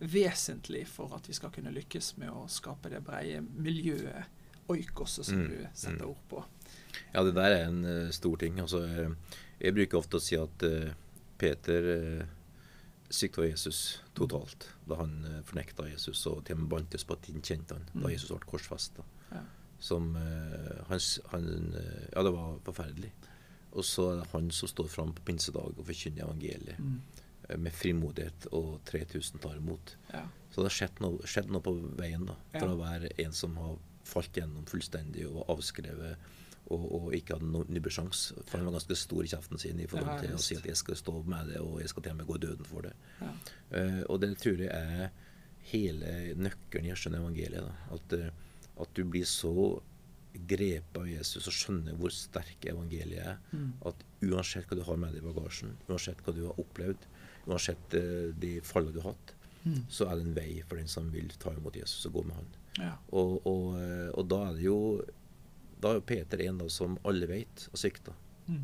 vesentlig for at vi skal kunne lykkes med å skape det brede miljøet, oikoset, som mm, du setter mm. ord på. Ja, det der er en uh, stor ting. Altså, jeg bruker ofte å si at uh, Peter uh, svikta Jesus totalt da han uh, fornekta Jesus og til og med bantes på at han kjente han mm. da Jesus ble korsfesta. Ja. Som han, han, Ja, det var forferdelig. Og så er det han som står fram på pinsedag og forkynner evangeliet. Mm. Med frimodighet, og 3000 tar imot. Ja. Så det har skjedd noe, skjedd noe, på veien da, fra ja. å være en som har falt gjennom fullstendig og avskrevet og, og ikke hadde noen nybesjans For han var ganske stor i kjeften sin i forhold til å si at jeg skal stå med det, og jeg skal til og med gå døden for det. Ja. Uh, og det tror jeg er hele nøkkelen i å evangeliet. Da. At, uh, at du blir så grepet av Jesus og skjønner hvor sterk evangeliet er. Mm. At uansett hva du har med deg i bagasjen, uansett hva du har opplevd, uansett uh, de fallene du har hatt, mm. så er det en vei for den som vil ta imot Jesus og gå med han. Ja. Og, og, eh, og, da er det jo Da er Peter en da som alle vet har svikta. Mm.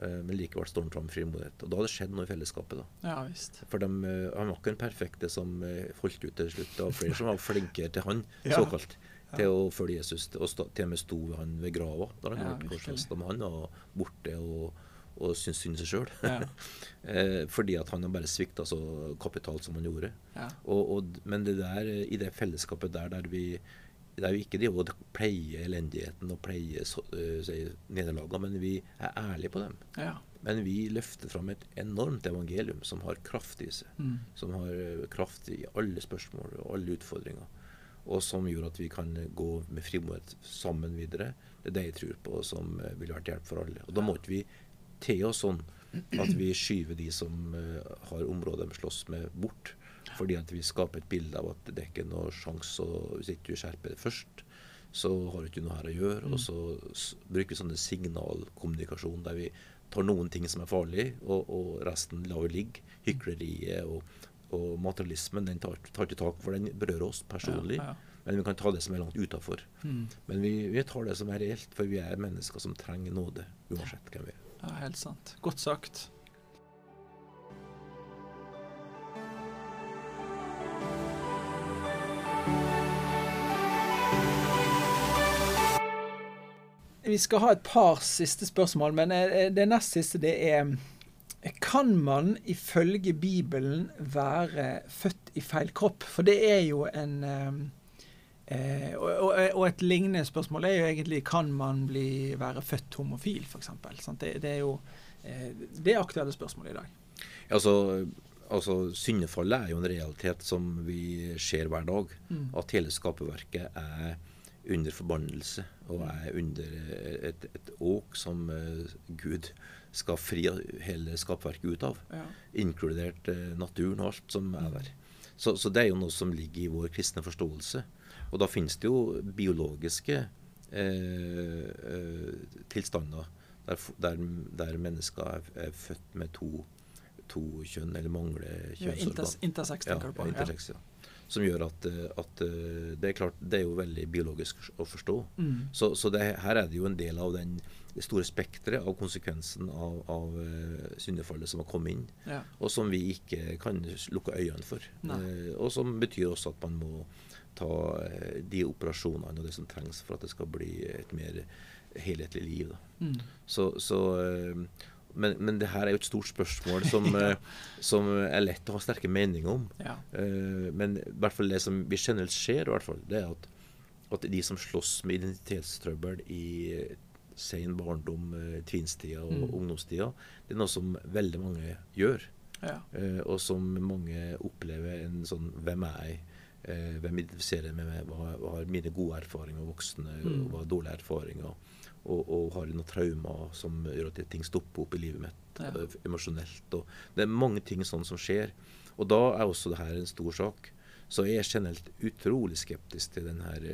Uh, men likevel står han fram med frimodighet. Og da har det skjedd noe i fellesskapet. da. Ja, visst. For de, han var ikke den perfekte som holdt ut til slutt. Det var flere som var flinkere til han, ja. såkalt til å følge Jesus. Og til og med sto han ved grava da han ja, ble korsfesta. Men han var borte og, og syns synd seg sjøl. Ja. eh, fordi at han har bare svikta så kapitalt som han gjorde. Ja. Og, og, men det der, i det fellesskapet der der vi er jo ikke det å pleie elendigheten og pleie uh, nederlagene, men vi er ærlige på dem. Ja. Men vi løfter fram et enormt evangelium som har kraft i seg. Mm. Som har kraft i alle spørsmål og alle utfordringer. og som gjør at vi kan gå med frimodighet sammen videre. Det er det jeg tror på som eh, vil være til hjelp for alle. Og Da må ikke vi te oss sånn at vi skyver de som uh, har områder de slåss med, bort. Fordi at vi skaper et bilde av at det er ikke noe sjanse, og hvis ikke du skjerper det først, så har du ikke noe her å gjøre. Og så bruker vi sånne signalkommunikasjon der vi tar noen ting som er farlig, og, og resten lar vi ligge. Hykleriet og, og materialismen den tar, tar, ikke tak, for den berører oss personlig. Ja, ja. Men vi kan ta det som er langt utafor. Mm. Men vi, vi, tar det som er reelt, for vi er mennesker som trenger nåde, uansett hvem vi er. Ja, helt sant. Godt sagt. Vi skal ha et par siste spørsmål, men eh, det nest siste det er Kan man ifølge Bibelen være født i feil kropp? For det er jo en eh, og, og, et lignende spørsmål er jo egentlig kan man bli, være født homofil, f.eks. Det, det er jo eh, det er aktuelle spørsmålet i dag. Altså, altså Syndefallet er jo en realitet som vi ser hver dag. Mm. At hele skaperverket er under forbannelse og er under et, et åk som uh, Gud skal fri hele skapverket ut av. Ja. Inkludert uh, naturen og alt som er mm. der. Så, så, det er jo noe som ligger i vår kristne forståelse. Og da finnes det jo biologiske eh, eh, tilstander der, der, der, mennesker er, er, født med to, to kjønn, eller mangler kjønnsorgan. Ja, intersex, tenker du på. Ja, intersex, ja. Som gjør at, at, eh, det er klart, det er jo veldig biologisk å forstå. Mm. Så, så det, her er det jo en del av den, store spekteret av konsekvensen av, av syndefallet som har kommet inn, ja. og som vi ikke kan lukke øynene for. Uh, og som betyr også at man må ta eh, de operasjonene og det som trengs for at det skal bli et mer helhetlig liv. Mm. Så, så, eh, men, men, det her er jo et stort spørsmål som, ja. Eh, som er lett å ha sterke meninger om. Ja. Men i hvert fall det som vi generelt ser, fall, det er at, at de som slåss med identitetstrøbbel i sen barndom, tvinstida og mm. ungdomstida, det er noe som veldig mange gjør. Ja. og som mange opplever en sånn 'Hvem er jeg?' Eh, hvem identifiserer meg med hva, hva har mine gode erfaringer, voksne, mm. hva har dårlige erfaringer. Og, og, har noen traumer som gjør at ting stopper opp i livet mitt ja. Eh, emosjonelt. Det er mange ting sånn som skjer. Og da er også det her en stor sak. Så jeg er generelt utrolig skeptisk til den her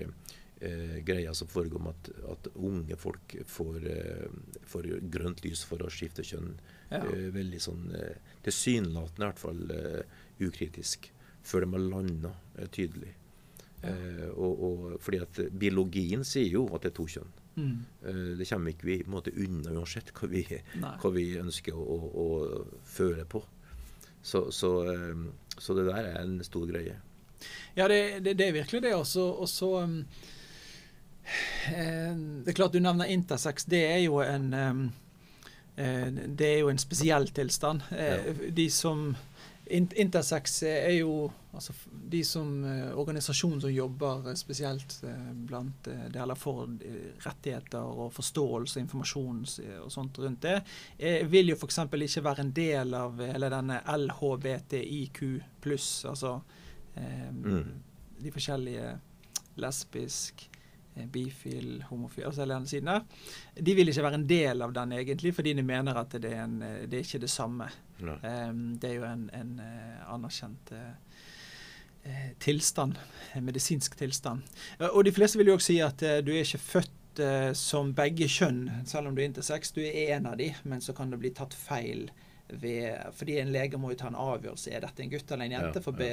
eh, greia som foregår med at, at unge folk får, eh, får, grønt lys for å skifte kjønn. Ja. Eh, veldig sånn eh, tilsynelatende i hvert fall ukritisk før de har landa eh, tydelig. Ja. Eh, og, og, fordi at biologien sier jo at det er to kjønn. Mm. Eh, det kommer ikke vi måte, unna uansett hva vi, hva vi ønsker å, å, å, føle på. Så, så, eh, så, det der er en stor greie. Ja, det, det, det er virkelig det. Og så um, Det er klart du nevner intersex. Det er jo en um, det er jo en spesiell tilstand. Ja. De som Intersex er jo altså, de som eh, organisasjon som jobber spesielt eh, blant eh, det eller for rettigheter og forståelse og informasjon og sånt rundt det, vil jo f.eks. ikke være en del av hele denne LHBTIQ pluss, altså eh, mm. de forskjellige lesbisk, bifil, homofil altså hele den siden der. De vil ikke være en del av den egentlig, fordi de mener at det er, en, det er ikke det samme. Um, det er jo en, en uh, anerkjent uh, tilstand, en medisinsk tilstand. Uh, og de fleste vil jo også si at du er ikke født som begge kjønn, selv om du er intersex. Du er en av de, men så kan det bli tatt feil ved, fordi en lege må jo ta en avgjørelse. Er dette en gutt eller en jente? For be,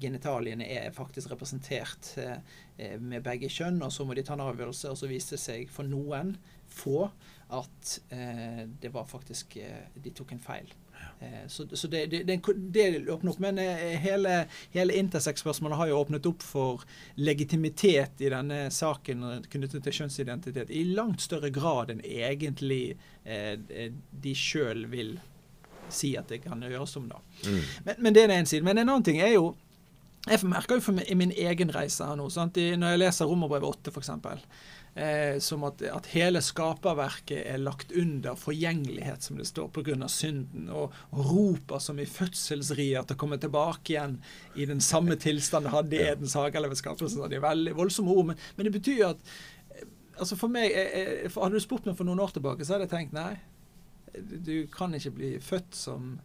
genitaliene er faktisk representert eh, med begge kjønn, og så må de ta en avgjørelse. Og så viste det seg for noen få at eh, det var faktisk De tok en feil. Eh, så, så det, det, det, det, åpner opp. Men eh, hele, hele Intersex-spørsmålet har jo åpnet opp for legitimitet i denne saken knyttet til kjønnsidentitet i langt større grad enn egentlig eh, de sjøl vil si at det kan gjøres om. da. Mm. Men, men, det er en side. Men en annen ting er jo jeg merker jo for min, i min egen reise her nå, sant? I, når jeg leser Romerbrevet 8 f.eks., Eh, som at, at, hele skaperverket er lagt under forgjengelighet, som det står, pga. synden. Og, og roper som i fødselsriet at det kommer tilbake igjen i den samme tilstand det hadde i Edens hage eller ved skapelsen. Det er veldig voldsomme ord, men, men det betyr jo at eh, altså for meg, jeg, eh, jeg, Hadde du spurt meg for noen år tilbake, så hadde jeg tenkt nei. Du kan ikke bli født som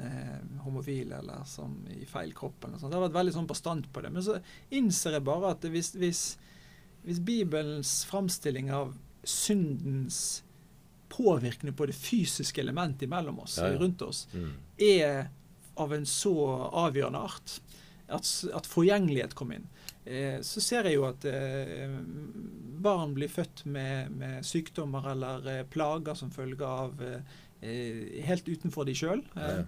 eh, homofil eller som i feil kropp. eller noe sånt. Jeg har vært veldig sånn bastant på det. Men så innser jeg bare at hvis, hvis hvis Bibelens framstilling av syndens påvirkning på det fysiske elementet mellom oss, ja, ja. rundt oss, mm. er av en så avgjørende art at, at forgjengelighet kom inn, eh, så ser jeg jo at eh, barn blir født med, med sykdommer eller eh, plager som følge av eh, helt utenfor de sjøl, ja.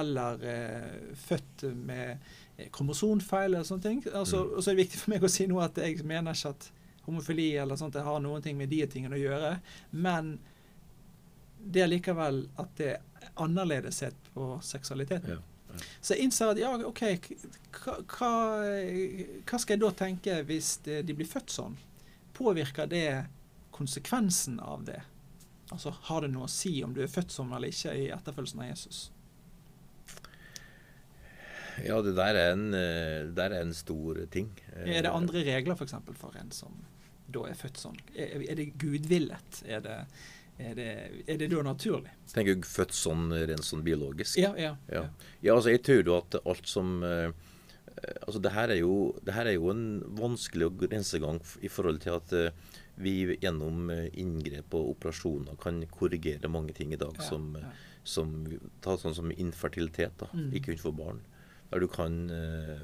eller eh, født med eh, kromosonfeil eller sånne ting. Altså, mm. Og så er det viktig for meg å si noe at jeg mener ikke at homofili eller sånt, det har noen ting med de tingene å gjøre. Men det er likevel at det er annerledes sett på seksualiteten. Ja. Så jeg innser at ja, OK, hva, hva, skal jeg da tenke hvis de blir født sånn? Påvirker det konsekvensen av det? Altså, Har det noe å si om du er født sånn eller ikke i etterfølgelsen av Jesus? Ja, det der er en, det der er en stor ting. Er det andre regler f.eks. For, for en som da er født sånn? Er, er det gudvillet? Er det, er, det, er det, da naturlig? Tenker du født sånn rent sånn biologisk? Ja, ja, ja. ja altså Jeg tror jo at alt som uh, altså det her, jo, det her, er jo, en vanskelig grensegang i forhold til at uh, vi gjennom uh, inngrep og operasjoner kan korrigere mange ting i dag som, som ta sånn som infertilitet, da, mm. ikke kunne få barn. Der du kan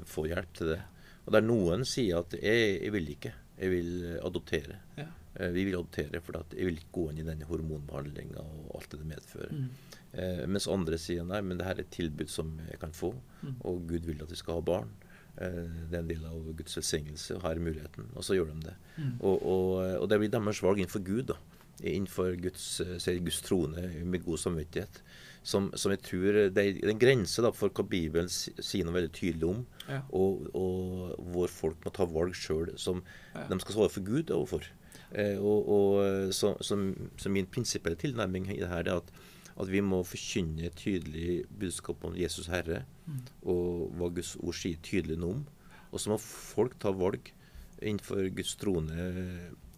få hjelp til det. Og der noen sier at jeg, jeg vil ikke. Jeg vil adoptere. Ja. Eh, vi vil adoptere for jeg vil ikke gå inn i denne hormonbehandlinga og alt det det medfører. Mm. Eh, mens andre sier nei, men det her er et tilbud som jeg kan få, mm. og Gud vil at vi skal ha barn. Eh, det er en del av Guds velsignelse, og her er muligheten. Og så gjør de det. Mm. Og, og, og, det blir deres valg innenfor Gud. da innenfor Guds, Guds trone med god samvittighet. Som, som, jeg tror Det er en grense da, for hva Bibelen sier noe veldig tydelig om, ja. og, og, hvor folk må ta valg sjøl som ja. de skal svare for Gud overfor. Eh, og, og så, som, så min prinsipielle tilnærming i det her er at, at vi må forkynne et tydelig budskap om Jesus Herre, mm. og hva Guds ord sier tydelig noe om. Og så må folk ta valg innenfor Guds trone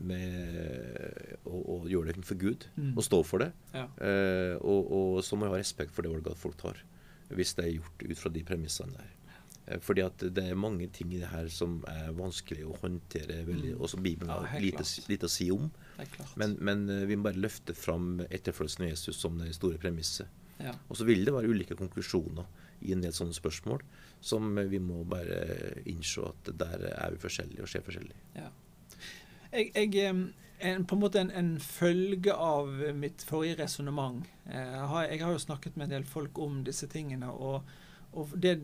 med å, å gjøre det for Gud mm. og stå for det. Ja. Eh, og, og, så må jeg ha respekt for det valget folk tar, hvis det er gjort ut fra de premissene der. Eh, fordi at det er mange ting i det her som er vanskelig å håndtere, veldig, mm. og som Bibelen har ja, lite, lite, å si om. Men, men, eh, vi må bare løfte fram etterfølgelsen av Jesus som det store premisset. Ja. Og så vil det være ulike konklusjoner i en del sånne spørsmål som vi må bare innse at der er vi forskjellige og ser forskjellig. Ja. Jeg, jeg en, på en måte en, en, følge av mitt forrige resonnement. Eh, jeg, har jo snakket med en del folk om disse tingene. og, og det,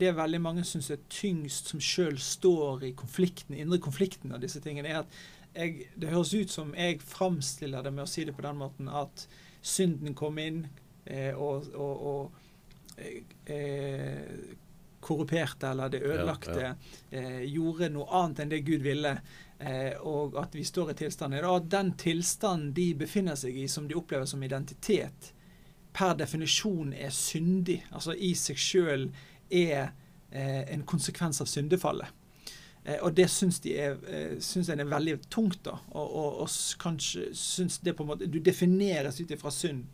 det veldig mange syns er tyngst, som sjøl står i konflikten, indre konflikten av disse tingene, er at jeg, det høres ut som jeg framstiller det med å si det på den måten at synden kom inn eh, og, og, og eh, korruperte eller det ødelagte. Eh, gjorde noe annet enn det Gud ville. Eh, og at vi står i tilstanden. Og at den tilstanden de befinner seg i, som de opplever som identitet, per definisjon er syndig. Altså i seg sjøl er eh, en konsekvens av syndefallet. Eh, og det syns de er, eh, synes jeg er veldig tungt, da. Og, og, og kanskje syns det på en måte Du defineres ut ifra synd.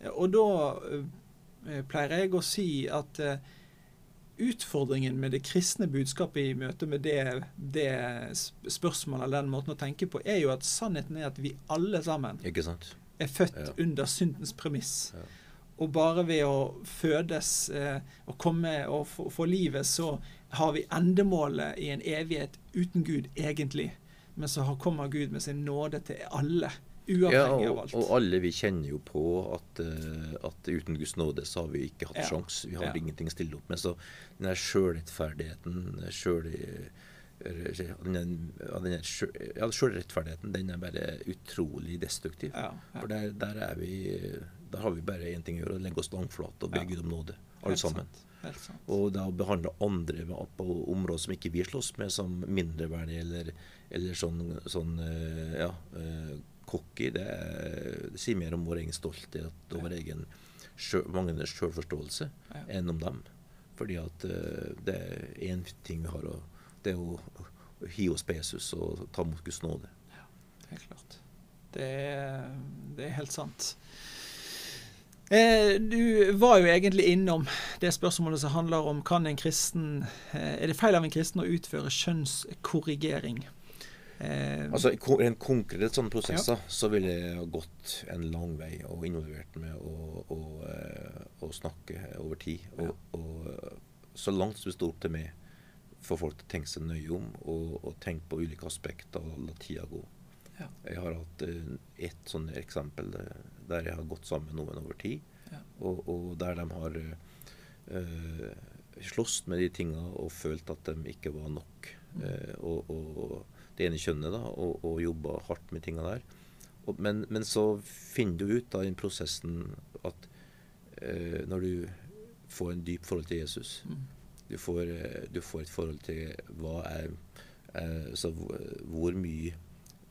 Eh, og da eh, pleier jeg å si at utfordringen med det kristne budskapet i møte med det, det spørsmålet eller den måten å tenke på, er jo at sannheten er at vi alle sammen er født ja. under syndens premiss. Ja. Og bare ved å fødes eh, og komme og få, livet, så har vi endemålet i en evighet uten Gud, egentlig. Men så kommer Gud med sin nåde til alle. Uavhengig ja, og, av alt. Og alle vi kjenner jo på at, uh, at uten Guds nåde så har vi ikke hatt ja. sjans. Vi har ja. ingenting å stille opp med. Så den der sjølrettferdigheten, sjøl, den, sjølrettferdigheten, den er bare utrolig destruktiv. For der, der, er vi Der har vi bare én ting å gjøre, å legge oss langflate og be. Gud om nåde, alle sammen. sant. Og da å behandle andre på områder som ikke vi slåss med, som mindreverdig eller, eller sånn, sånn eh, ja, eh, cocky, det, er- det sier mer om vår egen stolthet og vår egen sjø, manglende sjølforståelse Ja. enn om dem. Fordi at eh, det er én ting vi har, og det er å hi oss på Jesus og ta mot Guds nåde. Klart. Det er, det er helt sant. Eh, du var jo egentlig innom det spørsmålet som handler om kan en kristen eh, Er det feil av en kristen å utføre kjønnskorrigering? Eh, Altså, I en rent konkret sånne prosesser så ville jeg ha gått en lang vei og involvert med å, å, å snakke over tid. Og, og eh, så langt som det sto opp til meg, få folk til å tenke seg nøye om og, og tenke på ulike aspekter og la tida gå. Ja. Jeg har hatt eh, ett sånt eksempel der, der jeg har gått sammen med noen over tid, Ja. og, og der de har uh, slåss med de tinga og følt at de ikke var nok. Mm. Eh, og, og det ene kjønnet, da, og, og jobba hardt med tinga der. Men, men så finner du ut av den prosessen at eh, når du får en dyp forhold til Jesus, mm, du får, eh, du får et forhold til hva er er Så hvor, hvor mye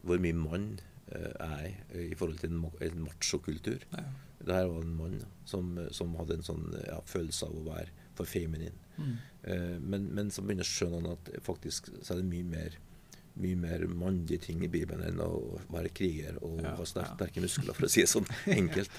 hvor mye mann eh, er i forhold til en, en machokultur. ja. Det her var en mann som, som hadde en sånn ja, følelse av å være for feminin. Mm. Eh, men, men så begynner jeg å skjønne at faktisk så er det mye mer mye mer mannlige ting i Bibelen enn å være kriger og Ja, ha sterke, ja. muskler, for å si det sånn enkelt.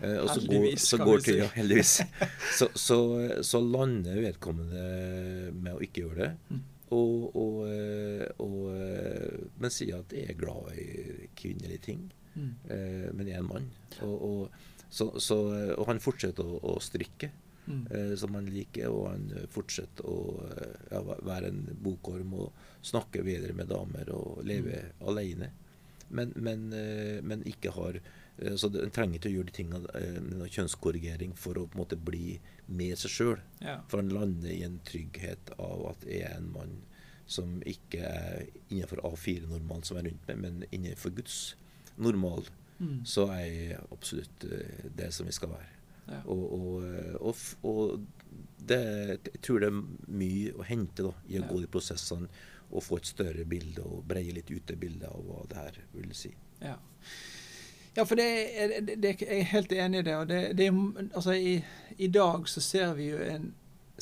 Eh, og så går, så går vi si. heldigvis. Så, så, så lander vedkommende med å ikke gjøre det. Mm. Og, og, eh, og, eh, men sier at jeg er glad i kvinnelige ting. Mm. Eh, men jeg er en mann. Og, og, så, så, og han fortsetter å, å strikke, Mm. som han liker. Og han fortsetter å ja, være en bokorm og snakke videre med damer og leve alene. Men, men, men ikke har Så en trenger ikke å gjøre de tingene eh, kjønnskorrigering for å på en måte bli med seg sjøl. Ja. For han lander i en trygghet av at jeg er en mann som ikke er innenfor A4-normalen som er rundt meg, men innenfor Guds normal, Mm. så er jeg absolutt eh, det som vi skal være. Ja. Og, og, eh, og, og det, jeg tror det er mye å hente da, i å Ja. gå de prosessene og få et større bilde og breie litt ut det bildet av hva det her vil si. Ja. Ja, for det, det, det, jeg er helt enig i det. Og det, altså, i, I dag så ser vi jo en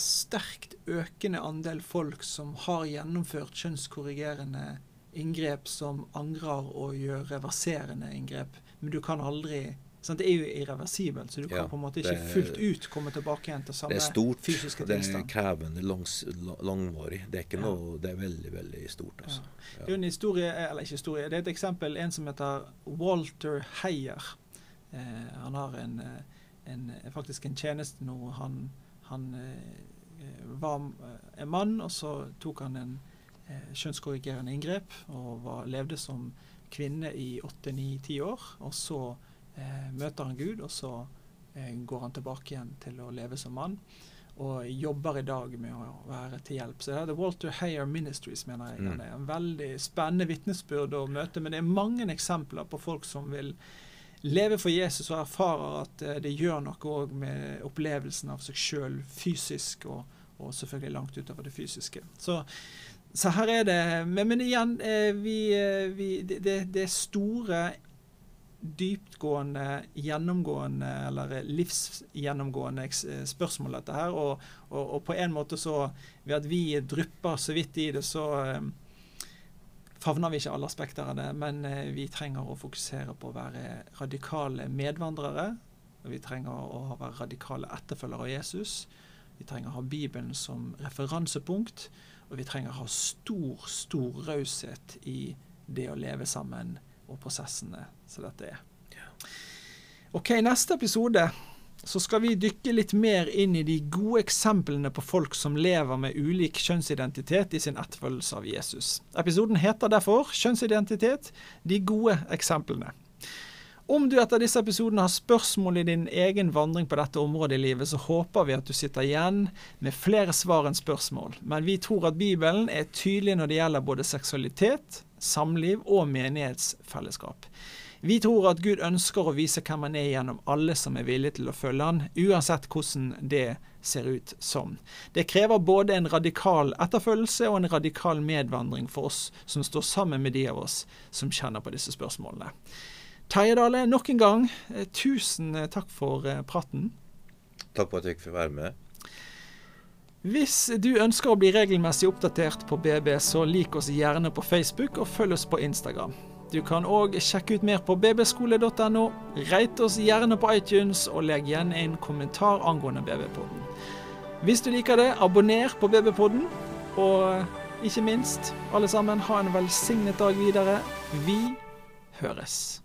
sterkt økende andel folk som har gjennomført kjønnskorrigerende inngrep som angrer og gjør reverserende inngrep. Men du kan aldri sant? Det er jo irreversibelt, så du kan Ja, på en måte ikke det- fullt ut komme tilbake igjen til samme Det er stort, fysiske det er krevende, langs, langvarig. Det er Ja. noe, det er veldig, veldig stort. Altså. Det er jo en historie, eller ikke historie, det er et eksempel. En som heter Walter Heyer. Eh, han har en, eh, en, faktisk en tjeneste nå. Han, han eh, var eh, en mann, og så tok han en eh, kjønnskorrigerende inngrep og var, levde som kvinne i åtte, ni, ti år. Og så eh, møter han Gud, og så eh, går han tilbake igjen til å leve som mann. Og jobber i dag med å være til hjelp. Så det er The Walter Heyer Ministries, mener jeg. Mm. Det er en veldig spennende vitnesbyrd å møte. Men det er mange eksempler på folk som vil leve for Jesus og erfarer at eh, det gjør noe òg med opplevelsen av seg sjøl fysisk, og, og selvfølgelig langt utover det fysiske. Så, så her er det Men, men igjen, eh, vi, eh, vi, det, det- det er store dyptgående, gjennomgående eller livsgjennomgående eh, spørsmål, dette her. Og, og, og på en måte så Ved at vi drypper så vidt i det, så eh, favner vi ikke alle aspekter av det. Men eh, vi trenger å fokusere på å være radikale medvandrere. Og vi trenger å være radikale etterfølgere av Jesus. Vi trenger å ha Bibelen som referansepunkt. Og vi trenger å ha stor, stor raushet i det å leve sammen og prosessene som dette er. Ok, neste episode så skal vi dykke litt mer inn i de gode eksemplene på folk som lever med ulik kjønnsidentitet i sin etterfølgelse av Jesus. Episoden heter derfor 'Kjønnsidentitet de gode eksemplene'. Om du etter disse episodene har spørsmål i din egen vandring på dette området i livet, så håper vi at du sitter igjen med flere svar enn spørsmål. Men vi tror at Bibelen er tydelig når det gjelder både seksualitet, samliv og menighetsfellesskap. Vi tror at Gud ønsker å vise hvem han er gjennom alle som er villige til å følge han, uansett hvordan det ser ut som. Det krever både en radikal etterfølgelse og en radikal medvandring for oss som står sammen med de av oss som kjenner på disse spørsmålene. Terje Dale, nok en gang, eh, tusen takk for eh, praten. Takk for at jeg fikk være med. Hvis du ønsker å bli regelmessig oppdatert på BB, så lik oss gjerne på Facebook og følg oss på Instagram. Du kan òg sjekke ut mer på bbskole.no. Reit oss gjerne på iTunes, og legg igjen en kommentar angående BB-podden. Hvis du liker det, abonner på BB-podden. Og ikke minst, alle sammen, ha en velsignet dag videre. Vi høres.